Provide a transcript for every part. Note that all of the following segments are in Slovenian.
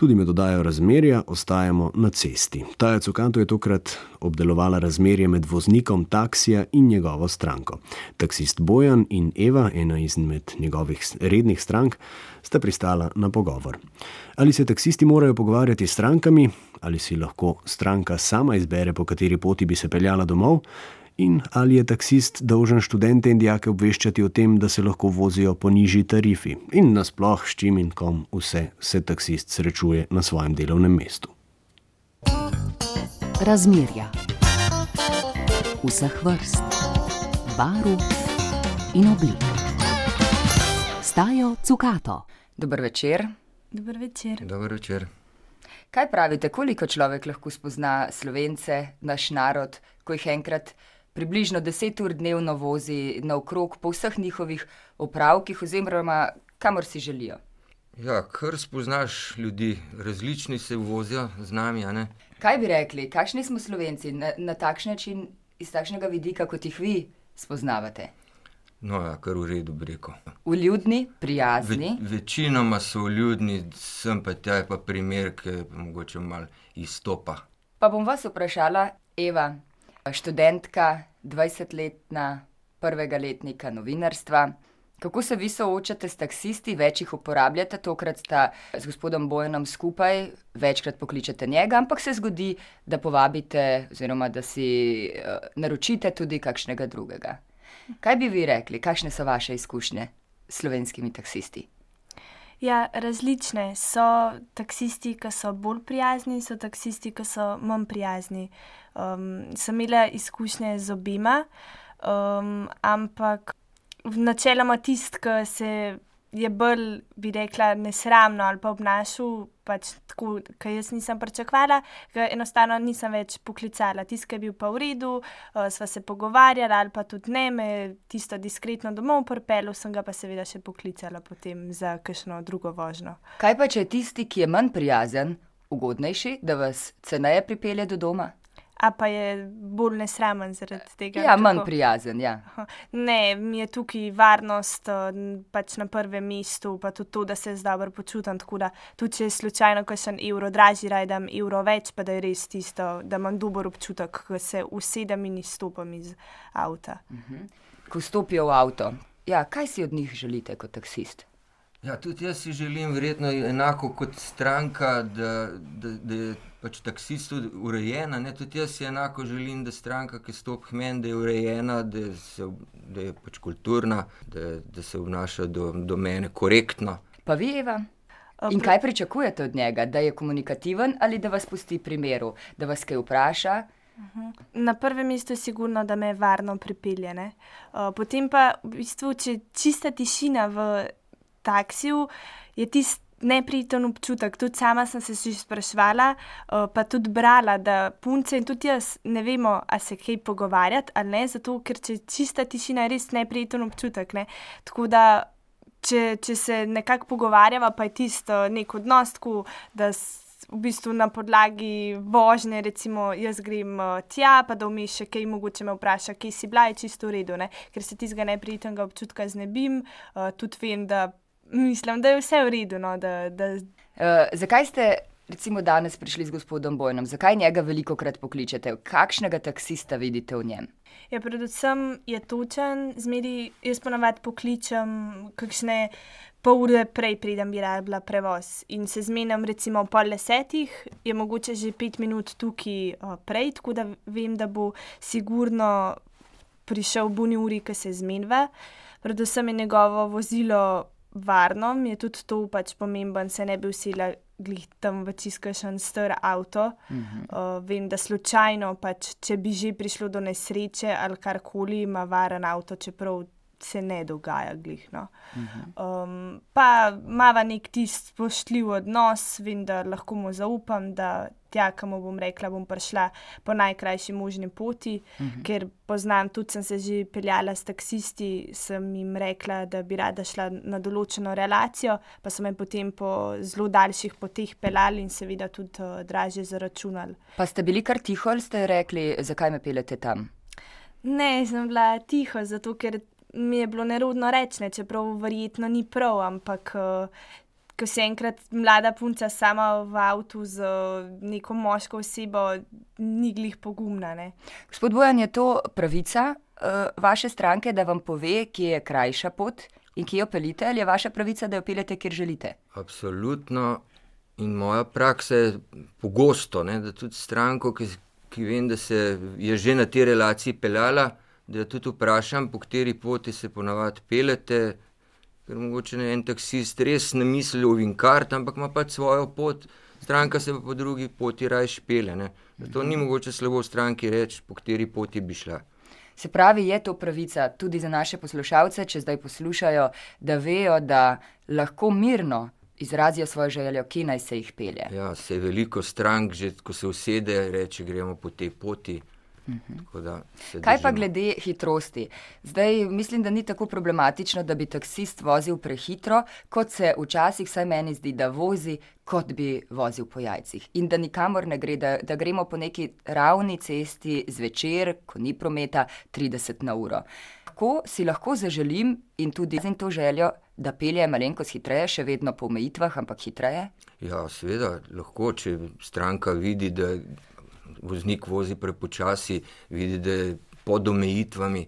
Tudi med dodajo razmerja ostajamo na cesti. Taja Cukanto je tokrat obdelovala razmerje med voznikom taksija in njegovo stranko. Taksist Bojan in Eva, ena izmed njegovih rednih strank, sta pristala na pogovor. Ali se taksisti morajo pogovarjati s strankami, ali si lahko stranka sama izbere, po kateri poti bi se peljala domov, in ali je taksist dolžen študente in dijake obveščati o tem, da se lahko vozijo po nižji tarifi, in nasploh s čim in kom vse se taksist srečuje na svojem delovnem mestu. Razmerja vseh vrst, barv in oblik. Stajo cukato. Dober večer. Dober večer. Dober večer. Kaj pravite, koliko človek lahko spozna slovence, naš narod, ko jih enkrat približno deset ur dnevno vozi naokrog po vseh njihovih opravkih, oziroma kamor si želijo? Ja, kar spoznaš ljudi, različni se vozijo z nami. Kaj bi rekli, kakšni smo slovenci na, na takšen način, iz takšnega vidika, kot jih vi spoznavate? No, ja, kar v redu, breko. Uljudni, prijazni. Ve, večinoma so uljudni, sem pa tja pa primer, ki mogoče malo izstopa. Pa bom vas vprašala, Eva, študentka, 20-letna, prvega letnika novinarstva. Kako se vi soočate s taksisti, več jih uporabljate, tokrat sta z gospodom Bojanom skupaj, večkrat pokličete njega, ampak se zgodi, da povabite, oziroma da si uh, naročite tudi kakšnega drugega. Kaj bi vi rekli, kakšne so vaše izkušnje s slovenskimi taksisti? Ja, različne so taksisti, ki so bolj prijazni, so taksisti, ki so manj prijazni. Um, sem imela izkušnje z obima, um, ampak načeloma tisti, ki se je bolj, bi rekla, nesramno ali pa obnašal, pač tako, kot jaz nisem pričakovala, ker enostavno nisem več poklicala. Tisti, ki je bil pa v redu, uh, sva se pogovarjala, ali pa tudi ne, me tisto diskretno domov pripelo, sem ga pa seveda še poklicala potem za kakšno drugo vožnjo. Kaj pa če je tisti, ki je manj prijazen, ugodnejši, da vas ceneje pripelje do doma? A pa je bolj nesramen zaradi tega. Ja, manj prijazen. Ja. Ne, mi je tukaj varnost pač na prvem mestu, pa tudi to, da se zdaj dobro počutim. Tako da tudi če je slučajno, ko sem evro dražji, rajdem evro več, pa da je res tisto, da imam dober občutek, ko se usedem in izstopam iz avta. Mhm. Ko stopijo v avto, ja, kaj si od njih želite kot taksist? Ja, tudi jaz si želim, verjetno enako kot stranka, da, da, da je pač taksist tudi urejena. Ne? Tudi jaz si enako želim, da stranka, ki stopi k meni, da je urejena, da, se, da je pač kulturna, da, da se obnaša do, do mene korektno. Pa vi, Eva? In kaj pričakujete od njega, da je komunikativen ali da vas pusti pri miru, da vas kaj vpraša? Na prvem mestu je sigurno, da me varno pripelje. Uh, potem pa, v bistvu, če čista tišina v taksiju, je tisti neprijeten občutek. Tudi sama sem se že sprašvala, uh, pa tudi brala, da punce in tudi jaz ne vemo, ali se kaj pogovarjati ali ne, zato ker če čista tišina je res neprijeten občutek. Ne? Tako da. Če, če se nekako pogovarjava, pa je tisto nek odnos, tako, da v bistvu na podlagi vožnje, recimo, jaz grem uh, tja, pa da vmeš še kaj, mogoče me vpraša, kje si bila, je čisto v redu, ne? ker se tistega neprijetnega občutka znebim, uh, tudi vem, da mislim, da je vse v redu. No, da, da... Uh, zakaj ste recimo, danes prišli z gospodom Bojnom? Zakaj njega veliko krat pokličete? Kakšnega taksista vidite v njem? Ja, predvsem je točen, zmeri jaz ponavadi pokličem kakšne. Pol ure prej pridem, bi rabila prevoz in se zmenim, recimo ob pol desetih, je mogoče že pet minut tukaj uh, prej, tako da vem, da bo sigurno prišel v buni uri, ki se zmenjava. Predvsem je njegovo vozilo varno, mi je tudi to pač pomemben, se ne bi usila glih tam v čiskašen star avto. Uh -huh. uh, vem, da slučajno, pač, če bi že prišlo do nesreče ali karkoli, ima varen avto, čeprav se ne dogaja glih. No. Uh -huh. um, pa ima nek tisti spoštljiv odnos, vem, da lahko mu zaupam, da tja, kam bom rekla, bom prišla po najkrajši možni poti, uh mhm. -huh. ker poznam, tudi sem se že peljala s taksisti, sem jim rekla, da bi rada šla na določeno relacijo, pa so me potem po zelo daljših poteh peljali in seveda tudi uh, dražje zaračunali. Pa ste bili kar tiho ali ste rekli, zakaj me pelete tam? Ne, sem bila tiho, zato ker mi je bilo nerodno reči, čeprav verjetno ni prav, ampak. Uh, ko si enkrat mlada punca sama v avtu z neko moško osebo, ni glih pogumna. Ne? Gospod Bojan, je to pravica uh, vaše stranke, da vam pove, kje je krajša pot in kje jo pelite, ali je vaša pravica, da jo pelete, kjer želite? Absolutno. In moja praksa je pogosto, ne, da tudi stranko, ki, ki vem, da se je že na tej relaciji peljala, da jo tudi vprašam, po kateri poti se ponavadi pelete. Ker mogoče ne en taksist res ne misli o vinkart, ampak ima pač svojo pot, stranka se pa po drugi poti raje špele. Ne. Zato ni mogoče slabo stranki reči, po kateri poti bi šla. Se pravi, je to pravica tudi za naše poslušalce, če zdaj poslušajo, da vejo, da lahko mirno izrazijo svojo željo, ki naj se jih pelje. Ja, se je veliko strank, že ko se usede, reče, gremo po tej poti. Kaj pa glede hitrosti? Zdaj mislim, da ni tako problematično, da bi taksist vozil prehitro, kot se včasih, saj meni zdi, da vozi, kot bi vozil po jajcih. In da nikamor ne gre, da, da gremo po neki ravni cesti zvečer, ko ni prometa, 30 na uro. Kako si lahko zaželim in tudi z to željo, da pelje malenkost hitreje, še vedno po omejitvah, ampak hitreje? Ja, seveda, lahko, če stranka vidi, da voznik vozi prepočasi, vidi, da je pod omejitvami,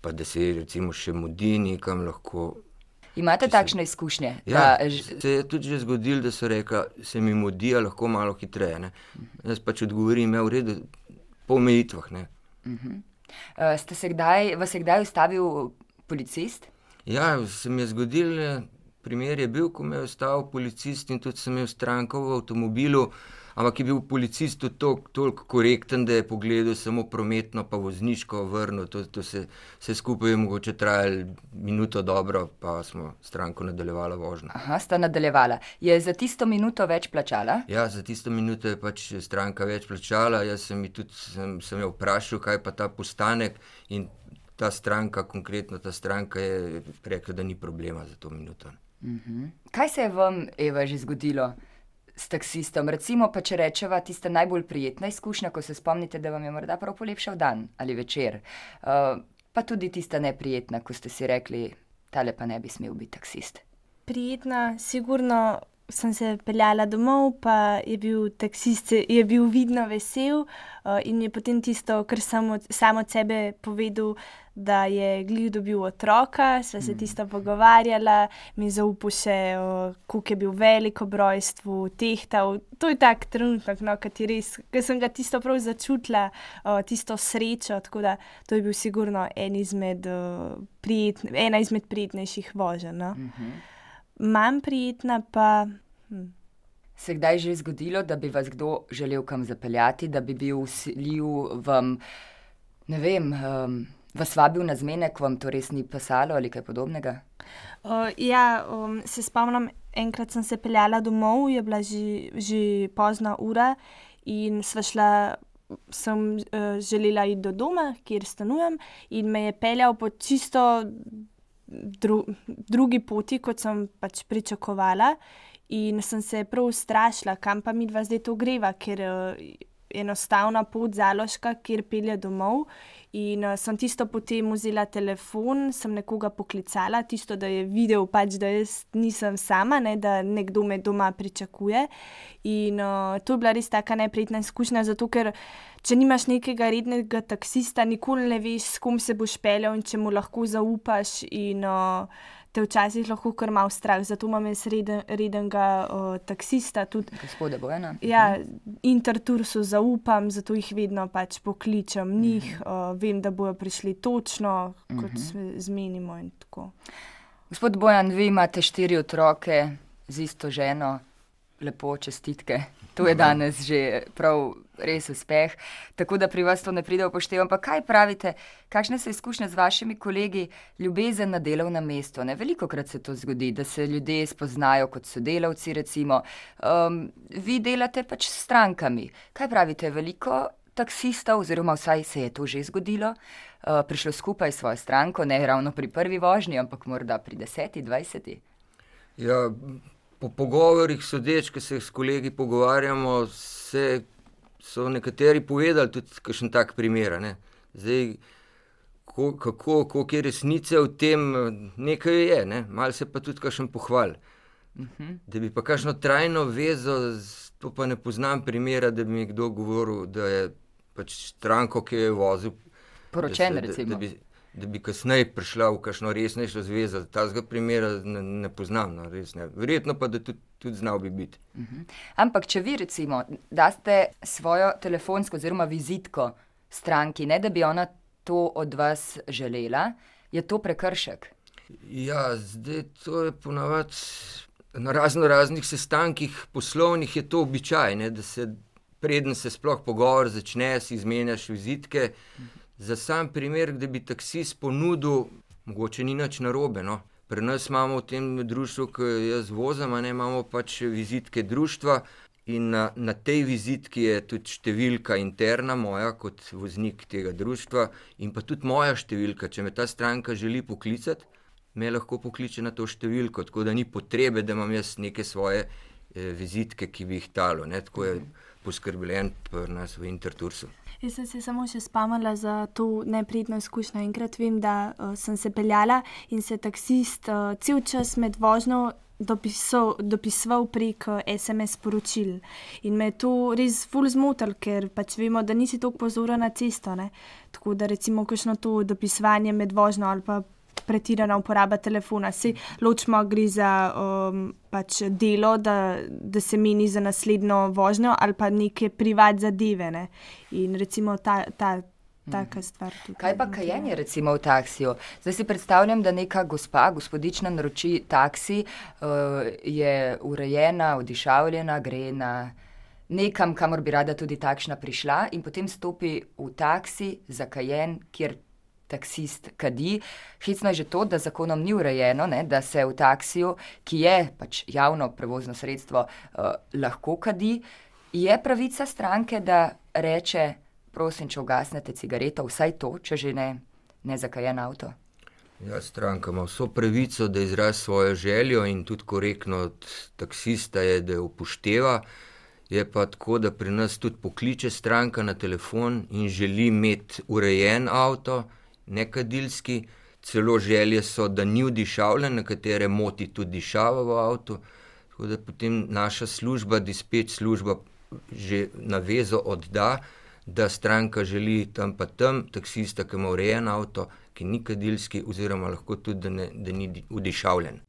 pa da se recimo še mudi nekam lahko. Imate takšne izkušnje? Ja, da... Se je tudi že zgodilo, da so rekli, se mi mudi, lahko malo hitreje. Ne? Jaz pač odgovorim, da ja, je v redu, po omejitvah. Uh -huh. uh, ste se kdaj, vas je kdaj ustavil policist? Ja, se mi je zgodil, primer je bil, ko me je ustavil policist in tudi sem imel stranko v avtomobilu ampak je bil policist tudi toliko korekten, da je pogledal samo prometno, pa vozniško vrnil. To, to se, se skupaj je mogoče trajalo minuto dobro, pa smo stranko nadaljevali vožnjo. Aha, sta nadaljevala. Je za tisto minuto več plačala? Ja, za tisto minuto je pač stranka več plačala. Jaz sem tudi sem, sem jo vprašal, kaj pa ta postanek. Ta stranka, konkretno ta stranka, je rekla, da ni problema za to minuto. Mhm. Kaj se je vam, Eva, že zgodilo? S taksistom. Recimo, pa če rečeva, tista najbolj prijetna izkušnja, ko se spomnite, da vam je morda prav polepšal dan ali večer. Uh, pa tudi tista neprijetna, ko ste si rekli, tale pa ne bi smel biti taksist. Prijetna, sigurno sem se peljala domov, pa je bil taksist, je bil vidno vesel uh, in je potem tisto, kar sem od, sam od sebe povedal, da je glih dobil otroka, sva se mm. tisto pogovarjala, mi zaupal še, koliko je bil velik ob rojstvu, tehtal. To je tak trenutek, no, ki sem ga tisto prav začutila, uh, tisto srečo, tako da to je bil sigurno en izmed, uh, prijetne, ena izmed prijetnejših voženj. No. Mm -hmm manj prijetna pa. Hm. Se je kdaj že zgodilo, da bi vas kdo želel kam zapeljati, da bi bil usiljiv vam, ne vem, um, vas vabil na zmenek, vam to res ni pasalo ali kaj podobnega? Uh, ja, um, se spomnim, enkrat sem se peljala domov, je bila že, že pozna ura in sva šla. Sem uh, želela iti do doma, kjer stanujem, in me je peljal po čisto dru, drugi poti, kot sem pač pričakovala. In sem se prav strašila, kam pa mi dva zdaj to greva, ker uh, enostavna pot založka, kjer pelje domov. In uh, sem tisto potem vzela telefon, sem nekoga poklicala, tisto, da je videl, pač, da jaz nisem sama, ne, da nekdo me doma pričakuje. In uh, to je bila res tako neprijetna izkušnja, zato ker če nimaš nekega rednega taksista, nikoli ne veš, s kom se boš peljal in če mu lahko zaupaš. In, uh, Te včasih lahko kar malo strah, zato imam jaz reden, redenega uh, taksista. Tudi, Gospode Bojana. Ja, intertursu zaupam, zato jih vedno pač pokličem njih, uh -huh. uh, vem, da bojo prišli točno, kot uh -huh. se zmenimo. Gospod Bojan, vi imate štiri otroke z isto ženo, lepo čestitke. To je danes že prav res uspeh. Tako da pri vas to ne pride v poštev. Ampak kaj pravite, kakšne so izkušnje z vašimi kolegi, ljubezen na delovnem mestu? Ne? Veliko krat se to zgodi, da se ljudje spoznajo kot sodelavci. Um, vi delate pač s strankami. Kaj pravite, veliko taksistov, oziroma vsaj se je to že zgodilo, uh, prišlo skupaj s svojo stranko, ne ravno pri prvi vožnji, ampak morda pri deseti, dvajseti? Ja, po pogovorih sodeč, ki se s kolegi pogovarjamo, se, so nekateri povedali tudi kakšen tak primer. Ne? Zdaj, ko, kako, koliko je resnice v tem, nekaj je, ne? malo se pa tudi kakšen pohval. Mhm. Da bi pa kakšno trajno vezo, to pa ne poznam primera, da bi mi kdo govoril, da je pač stranko, ki jo je vozil. Poročen, da, se- da, recimo. da, bi, da bi kasneje prišla v kakšno resnejšo zvezo. Tazga primera ne, ne poznam, no, res ne. Verjetno pa, da tudi, tudi znal bi biti. Ampak, če vi recimo daste svojo telefonsko oziroma vizitko stranki, ne da bi ona to od vas želela, je to prekršek. Ja, zdaj to je ponavadi na razno raznih sestankih poslovnih je to običaj, ne, da se preden se sploh pogovor začne, si izmenjaš vizitke. Za sam primer, da bi taksist ponudil, mogoče ni nič narobe. No. Pri nas imamo v tem društvu, ki jaz vozim, ne imamo pač vizitke društva. In na, na tej vizitki je tudi številka interna moja, kot voznik tega društva, in pa tudi moja številka. Če me ta stranka želi poklicati, me lahko pokliče na to številko, tako da ni potrebe, da imam jaz neke svoje eh, vizitke, ki bi jih talo. Ne? Tako je poskrbljen pri nas v Intertursu. Jaz sem se samo še spomnila za to neprijetno izkušnjo. Enkrat vem, da uh, sem se peljala in se taksist uh, cel čas med vožnjo dopisal, dopisoval prek SMS sporočil. In me je to res ful zmotil, ker pač vemo, da nisi tako pozoren na cesto. Ne? Tako da recimo kakšno to dopisovanje med vožnjo ali pa pretirana uporaba telefona. Se ločimo, gre za um, pač delo, da, da se meni za naslednjo vožnjo, ali pa neke privat zadeve. Ne? In recimo ta, ta, taka stvar. tukaj Kaj pa kajenje recimo v taksiju? Zdaj si predstavljam, da neka gospa, gospodična naroči taksi, uh, je urejena, odišavljena, gre na nekam, kamor bi rada tudi takšna prišla in potem stopi v taksi za kajen, kjer taksist kadi. Hecno je že to, da zakonom ni urejeno, ne, da se v taksiju, ki je pač javno prevozno sredstvo, uh, lahko kadi. Je pravica stranke, da reče, prosim, če ugasnete cigareto, vsaj to, če že ne, ne zakajen avto. Ja, stranka ima vso pravico, da izrazi svojo željo in tudi korektno od taksista je, da jo upošteva. Je pa tako, da pri nas tudi pokliče stranka na telefon in želi imeti urejen avto, nekadilski. Celo želje so, da ni vdišavljen, nekatere moti tudi dišava v avtu. Tako da potem naša služba, dispeč služba, že navezo odda, da stranka želi tam pa tam, taksista, ki ima urejen avto, ki ni kadilski, oziroma lahko tudi, da, ne, da ni di- vdišavljen.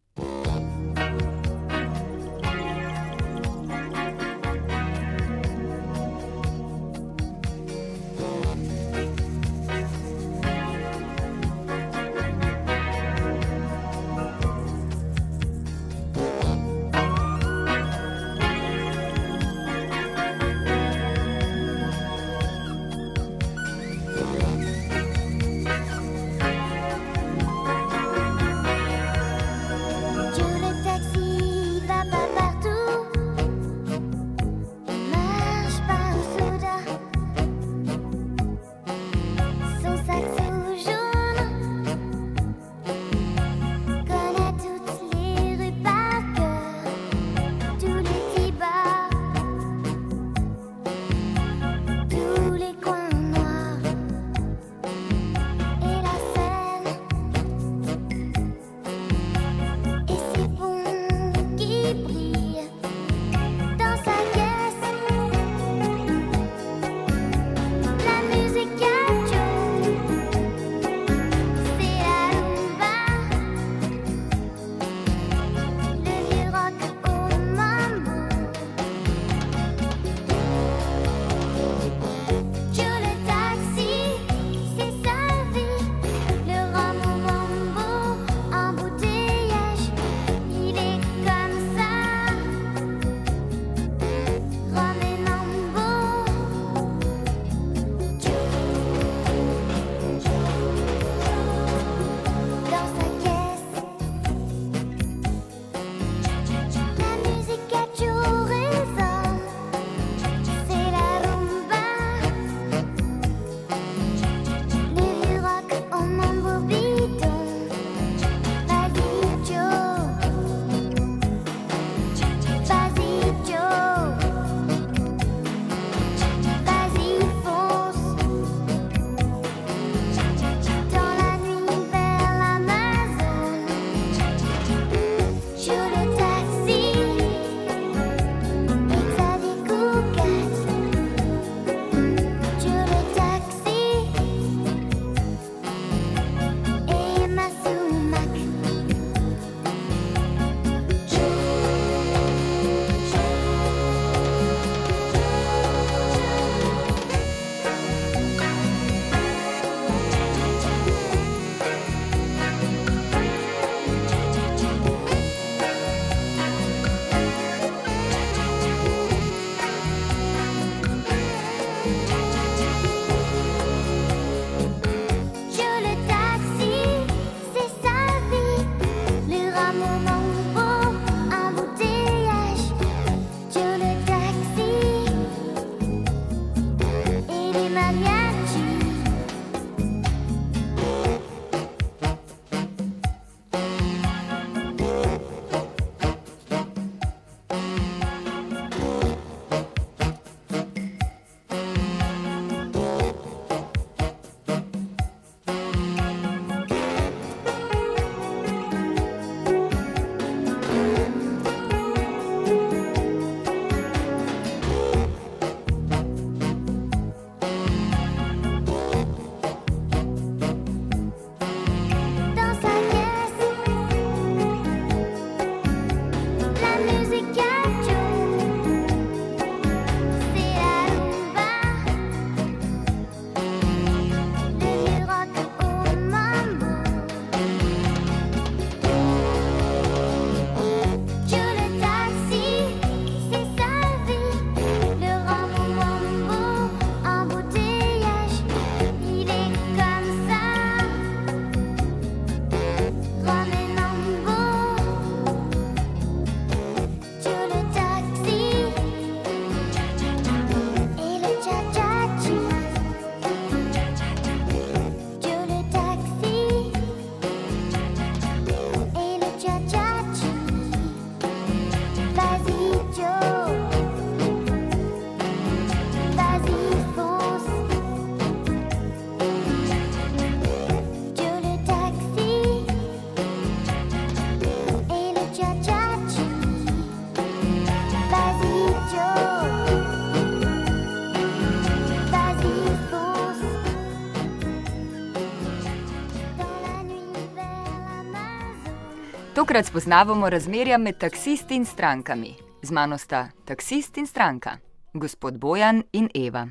Tokrat spoznavamo razmerja med taksisti in strankami. Z mano sta taksist in stranka, gospod Bojan in Eva.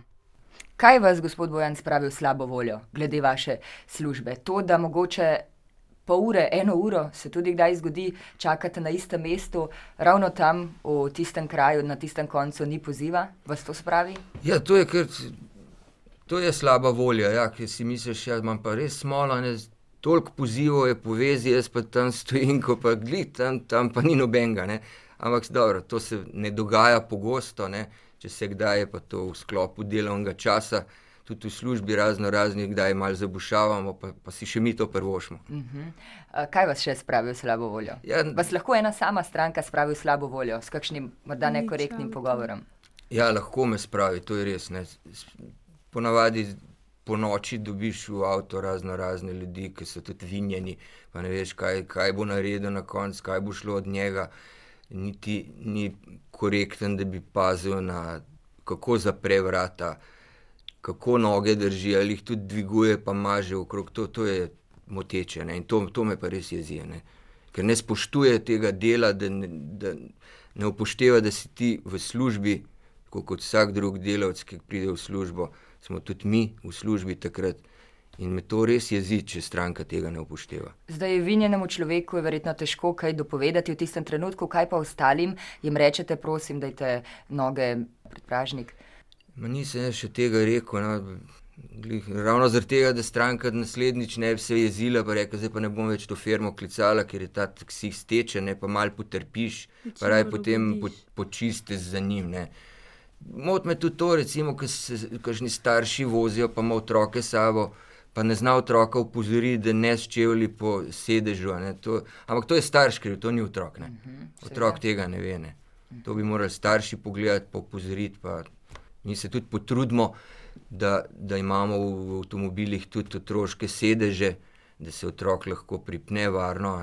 Kaj vas, gospod Bojan, spravi v slabo voljo glede vaše službe? To, da mogoče pol ure, eno uro se tudi kdaj zgodi, čakate na istem mestu, ravno tam, v tistem kraju, na tistem koncu ni poziva, vas to spravi? Ja, to je kar. To je slaba volja, ja, ki si misliš, da ja, imam pa res smolo. Toliko pozivov je povezi, jaz pa tam stojim, ko pa gledam, tam, tam pa ni nobenega. Ne. Ampak dobro, to se ne dogaja pogosto, ne. če se kdaj je pa to v sklopu delovnega časa, tudi v službi razno raznih, kdaj malo zabušavamo, pa, pa si še mi to prvošmo. Uh -huh. Kaj vas še spravi v slabo voljo? Ja, vas lahko ena sama stranka spravi v slabo voljo s kakšnim morda nekorektnim pogovorom? Ja, lahko me spravi, to je res. Ne. Ponavadi po noči dobiš v avto razno razne ljudi, ki so tudi vinjeni, pa ne veš, kaj, kaj bo naredil na koncu, kaj bo šlo od njega. Niti ni korekten, da bi pazil na kako zapre vrata kako noge drži, ali jih tudi dviguje, pa maže okrog to, to je moteče. Ne? In to, to me pa res jezi. Ne? Ker ne spoštuje tega dela, da ne, da ne upošteva, da si ti v službi, kot vsak drug delavec, ki pride v službo, smo tudi mi v službi takrat. In me to res jezi, če stranka tega ne upošteva. Zdaj, vinjenemu človeku je verjetno težko kaj dopovedati v tistem trenutku, kaj pa ostalim jim rečete, prosim, da je noge pred pražnik. Ma nisem še tega rekel. No. Glih, ravno zaradi tega, da stranka naslednjič ne bi se jezila, pa reče, zdaj pa ne bom več to firmo klicala, ker je ta taksi steče, ne pa mal potrpiš, pa raj potem po, počiste za njim. Mot me tudi to, recimo, ko se kažni starši vozijo, pa ima otroke sabo, pa ne zna otroka upozoriti, da ne ščevali po sedežu. To, ampak to je starš, ker to ni otrok. Ne. Mhm, otrok tega ne ve. Ne. To bi morali starši pogledati, pa upozoriti. Pa, Mi se tudi potrudimo, da, da imamo v avtomobilih tudi otroške sedeže, da se otrok lahko pripne varno.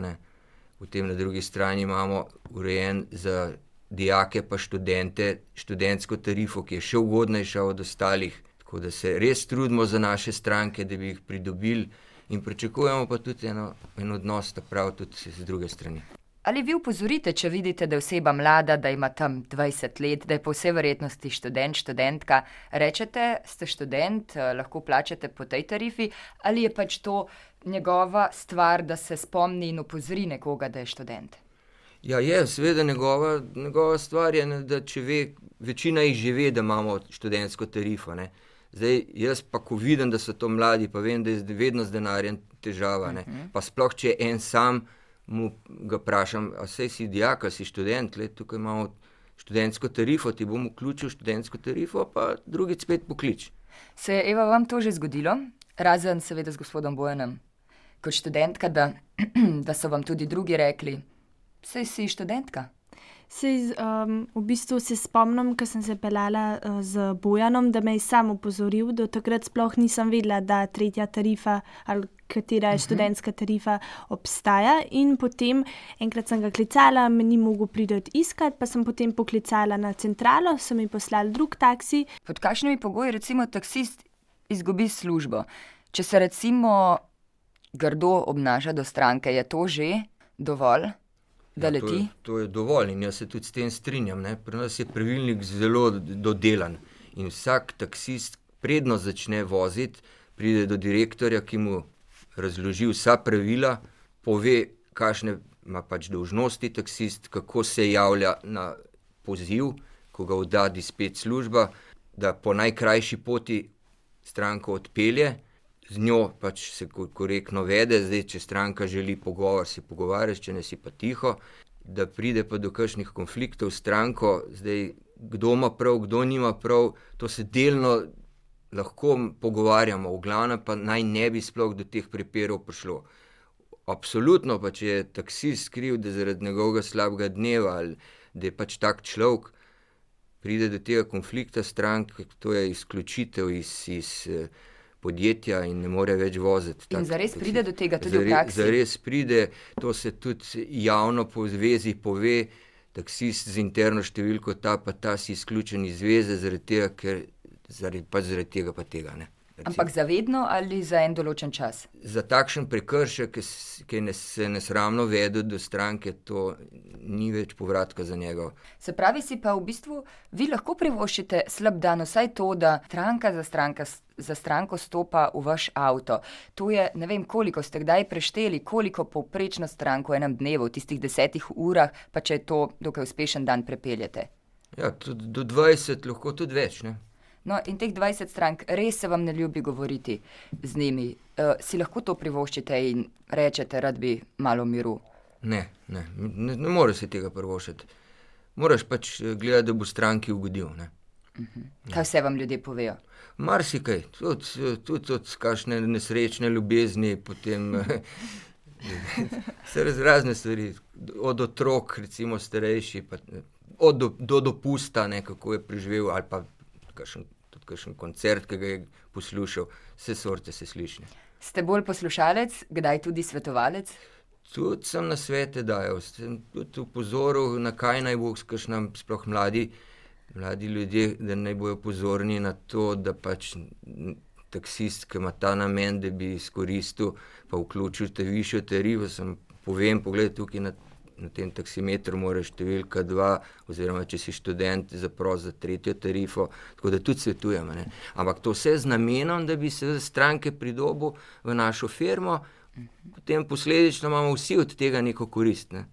Potem na drugi strani imamo urejen za dijake, pa študente, študentsko tarifo, ki je še ugodnejša od ostalih. Tako da se res trudimo za naše stranke, da bi jih pridobili, in pričakujemo pa tudi eno, en odnos, da prav tudi z druge strani. Ali vi upozorite, če vidite, da je oseba mlada, da ima tam 20 let, da je po vsej verjetnosti študent, študentka, rečete, ste študent, eh, lahko plačate po tej tarifi, ali je pač to njegova stvar, da se spomni in upozori nekoga, da je študent? Ja, je, seveda njegova, njegova stvar je, da če ve, večina jih že ve, da imamo študentsko tarifo. Ne. Zdaj, jaz pa, ko vidim, da so to mladi, pa vem, da je vedno z denarjem težava. Uh mhm. -huh. Pa sploh, če je en sam mu ga vprašam, a se si dijak, si študent, le tukaj imamo študentsko tarifo, ti bom vključil študentsko tarifo, pa drugi spet poklič. Se je Eva vam to že zgodilo, razen seveda z gospodom Bojanem, kot študentka, da, da so vam tudi drugi rekli, sej si študentka? Sej, um, v bistvu se spomnim, ko sem se pelala uh, z Bojanom, da me je sam upozoril, da takrat sploh nisem vedela, da tretja tarifa ali katera je mhm. študentska tarifa obstaja. In potem enkrat sem ga klicala, me ni mogel priti iskat, pa sem potem poklicala na centralo, so mi poslali drug taksi. Pod kakšnimi pogoji recimo taksist izgubi službo? Če se recimo grdo obnaša do stranke, je to že dovolj? Ja, to, je, to je dovolj in jaz se tudi s tem strinjam. Ne? Pri nas je pravilnik zelo dodelan in vsak taksist, predno začne voziti, pride do direktorja, ki mu razloži vsa pravila, pove, kakšne ima pač dolžnosti taksist, kako se javlja na poziv, ko ga vdadi spet služba, da po najkrajši poti stranko odpelje z njo pač se korektno vede, zdaj, če stranka želi pogovor, se pogovarja, če ne si pa tiho, da pride pa do kakšnih konfliktov s stranko, zdaj, kdo ima prav, kdo nima prav, to se delno lahko pogovarjamo, v glavnem pa naj ne bi sploh do teh priperov prišlo. Absolutno pa, če je taksist kriv, da zaradi njegovega slabega dneva ali da je pač tak človek, pride do tega konflikta strank, to je izključitev iz. iz podjetja in ne more več voziti. In zares pride do tega tudi zare, v praksi? Zares pride, to se tudi javno po zvezi pove, taksist z interno številko ta pa ta si izključen iz zveze, zaradi tega, ker zaradi, pač zaradi tega pa tega ne. Ampak zavedno ali za en določen čas? Za takšen prekršek, ki, je se nesramno vedel do stranke, to ni več povratka za njega. Se pravi, si pa v bistvu vi lahko privoščite slab dan, vsaj to, da stranka za, stranka, za stranko stopa v vaš avto. To je, ne vem, koliko ste kdaj prešteli, koliko povprečno stranko v enem dnevu, v tistih desetih urah, pa če je to dokaj uspešen dan, prepeljete. Ja, tudi do 20, lahko tudi več. Ne? No, in teh 20 strank, res se vam ne ljubi govoriti z njimi. Uh, si lahko to privoščite in rečete, rad bi malo miru. Ne, ne, ne, ne moreš se tega prvošiti. Moraš pač eh, gledati, da bo stranki ugodil. Ne? Kaj vse vam ljudje povejo? Marsikaj, tudi, tudi od kakšne nesrečne ljubezni, potem eh, se raz, razne stvari, od otrok, recimo starejši, pa, eh, od do, do dopusta, ne, kako je preživel, ali pa kakšen, kakšen koncert, ki ga je poslušal, vse sorte se sliši. Ste bolj poslušalec, kdaj tudi svetovalec? Tudi sem na svete dajal, sem tudi upozoril, na kaj naj bo, kakšna sploh mladi, mladi ljudje, da naj bojo pozorni na to, da pač taksist, ki ima ta namen, da bi izkoristil, pa vključil te višjo tarifo, sem povem, pogled tukaj na, na tem taksimetru moraš številka dva, oziroma če si študent, zapros za tretjo tarifo, tako da tudi svetujemo. Ne. Ampak to vse z namenom, da bi se stranke pridobil v našo firmo, potem posledično imamo vsi od tega neko korist. Ne.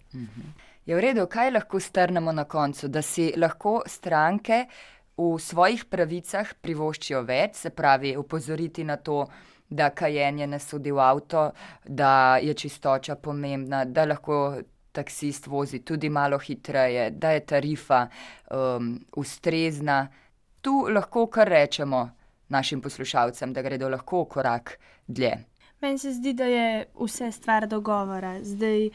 Je v redu, kaj lahko strnemo na koncu, da si lahko stranke v svojih pravicah privoščijo več, se pravi, upozoriti na to, da kajenje ne sodi v avto, da je čistoča pomembna, da lahko taksist vozi tudi malo hitreje, da je tarifa um, ustrezna. Tu lahko kar rečemo našim poslušalcem, da gredo lahko korak dlje. Meni se zdi, da je vse stvar dogovora. Zdaj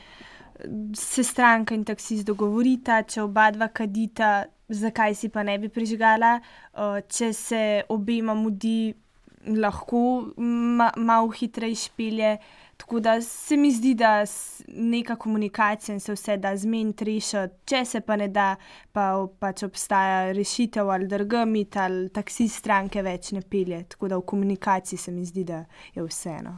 se stranka in taksist dogovorita, če oba dva kadita, zakaj si pa ne bi prižgala, Uh, če se obema mudi, lahko ma, malo hitreje špelje. Tako da se mi zdi, da s- neka komunikacija in se vse da zmeniti, rešiti, če se pa ne da, pa pač obstaja rešitev ali drgomit ali taksist stranke več ne pelje. Tako da v komunikaciji se mi zdi, da je vseeno.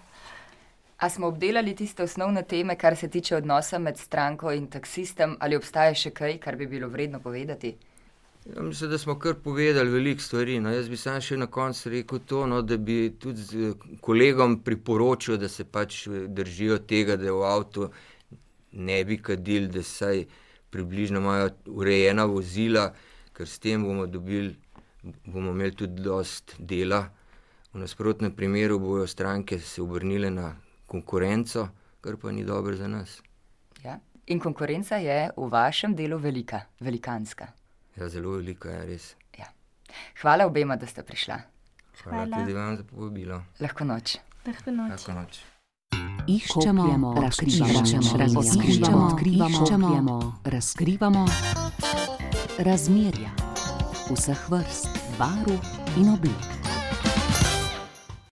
A smo obdelali tiste osnovne teme, kar se tiče odnosa med stranko in taksistom, ali obstaja še kaj, kar bi bilo vredno povedati? Ja, mislim, da smo kar povedali veliko stvari. No. Jaz bi sam še na koncu rekel to, no, da bi tudi eh, kolegom priporočil, da se pač eh, držijo tega, da v avtu ne bi kadili, da saj približno imajo urejena vozila, ker s tem bomo dobili, bomo imeli tudi dost dela. V nasprotnem primeru bojo stranke se obrnile na konkurenco, kar pa ni dobro za nas. Ja. In konkurenca je v vašem delu velika, velikanska. Ja, zelo velika je res. Ja. Hvala obema, da ste prišla. Hvala, Hvala. tudi vam za povabilo. Lahko noč. Lahko noč. Lahko noč. Iščemo, Kopljemo, razkrivamo, razkrivamo, razkrivamo, odkrivamo, iščemo, razkrivamo razmerja vseh vrst, barv in oblik.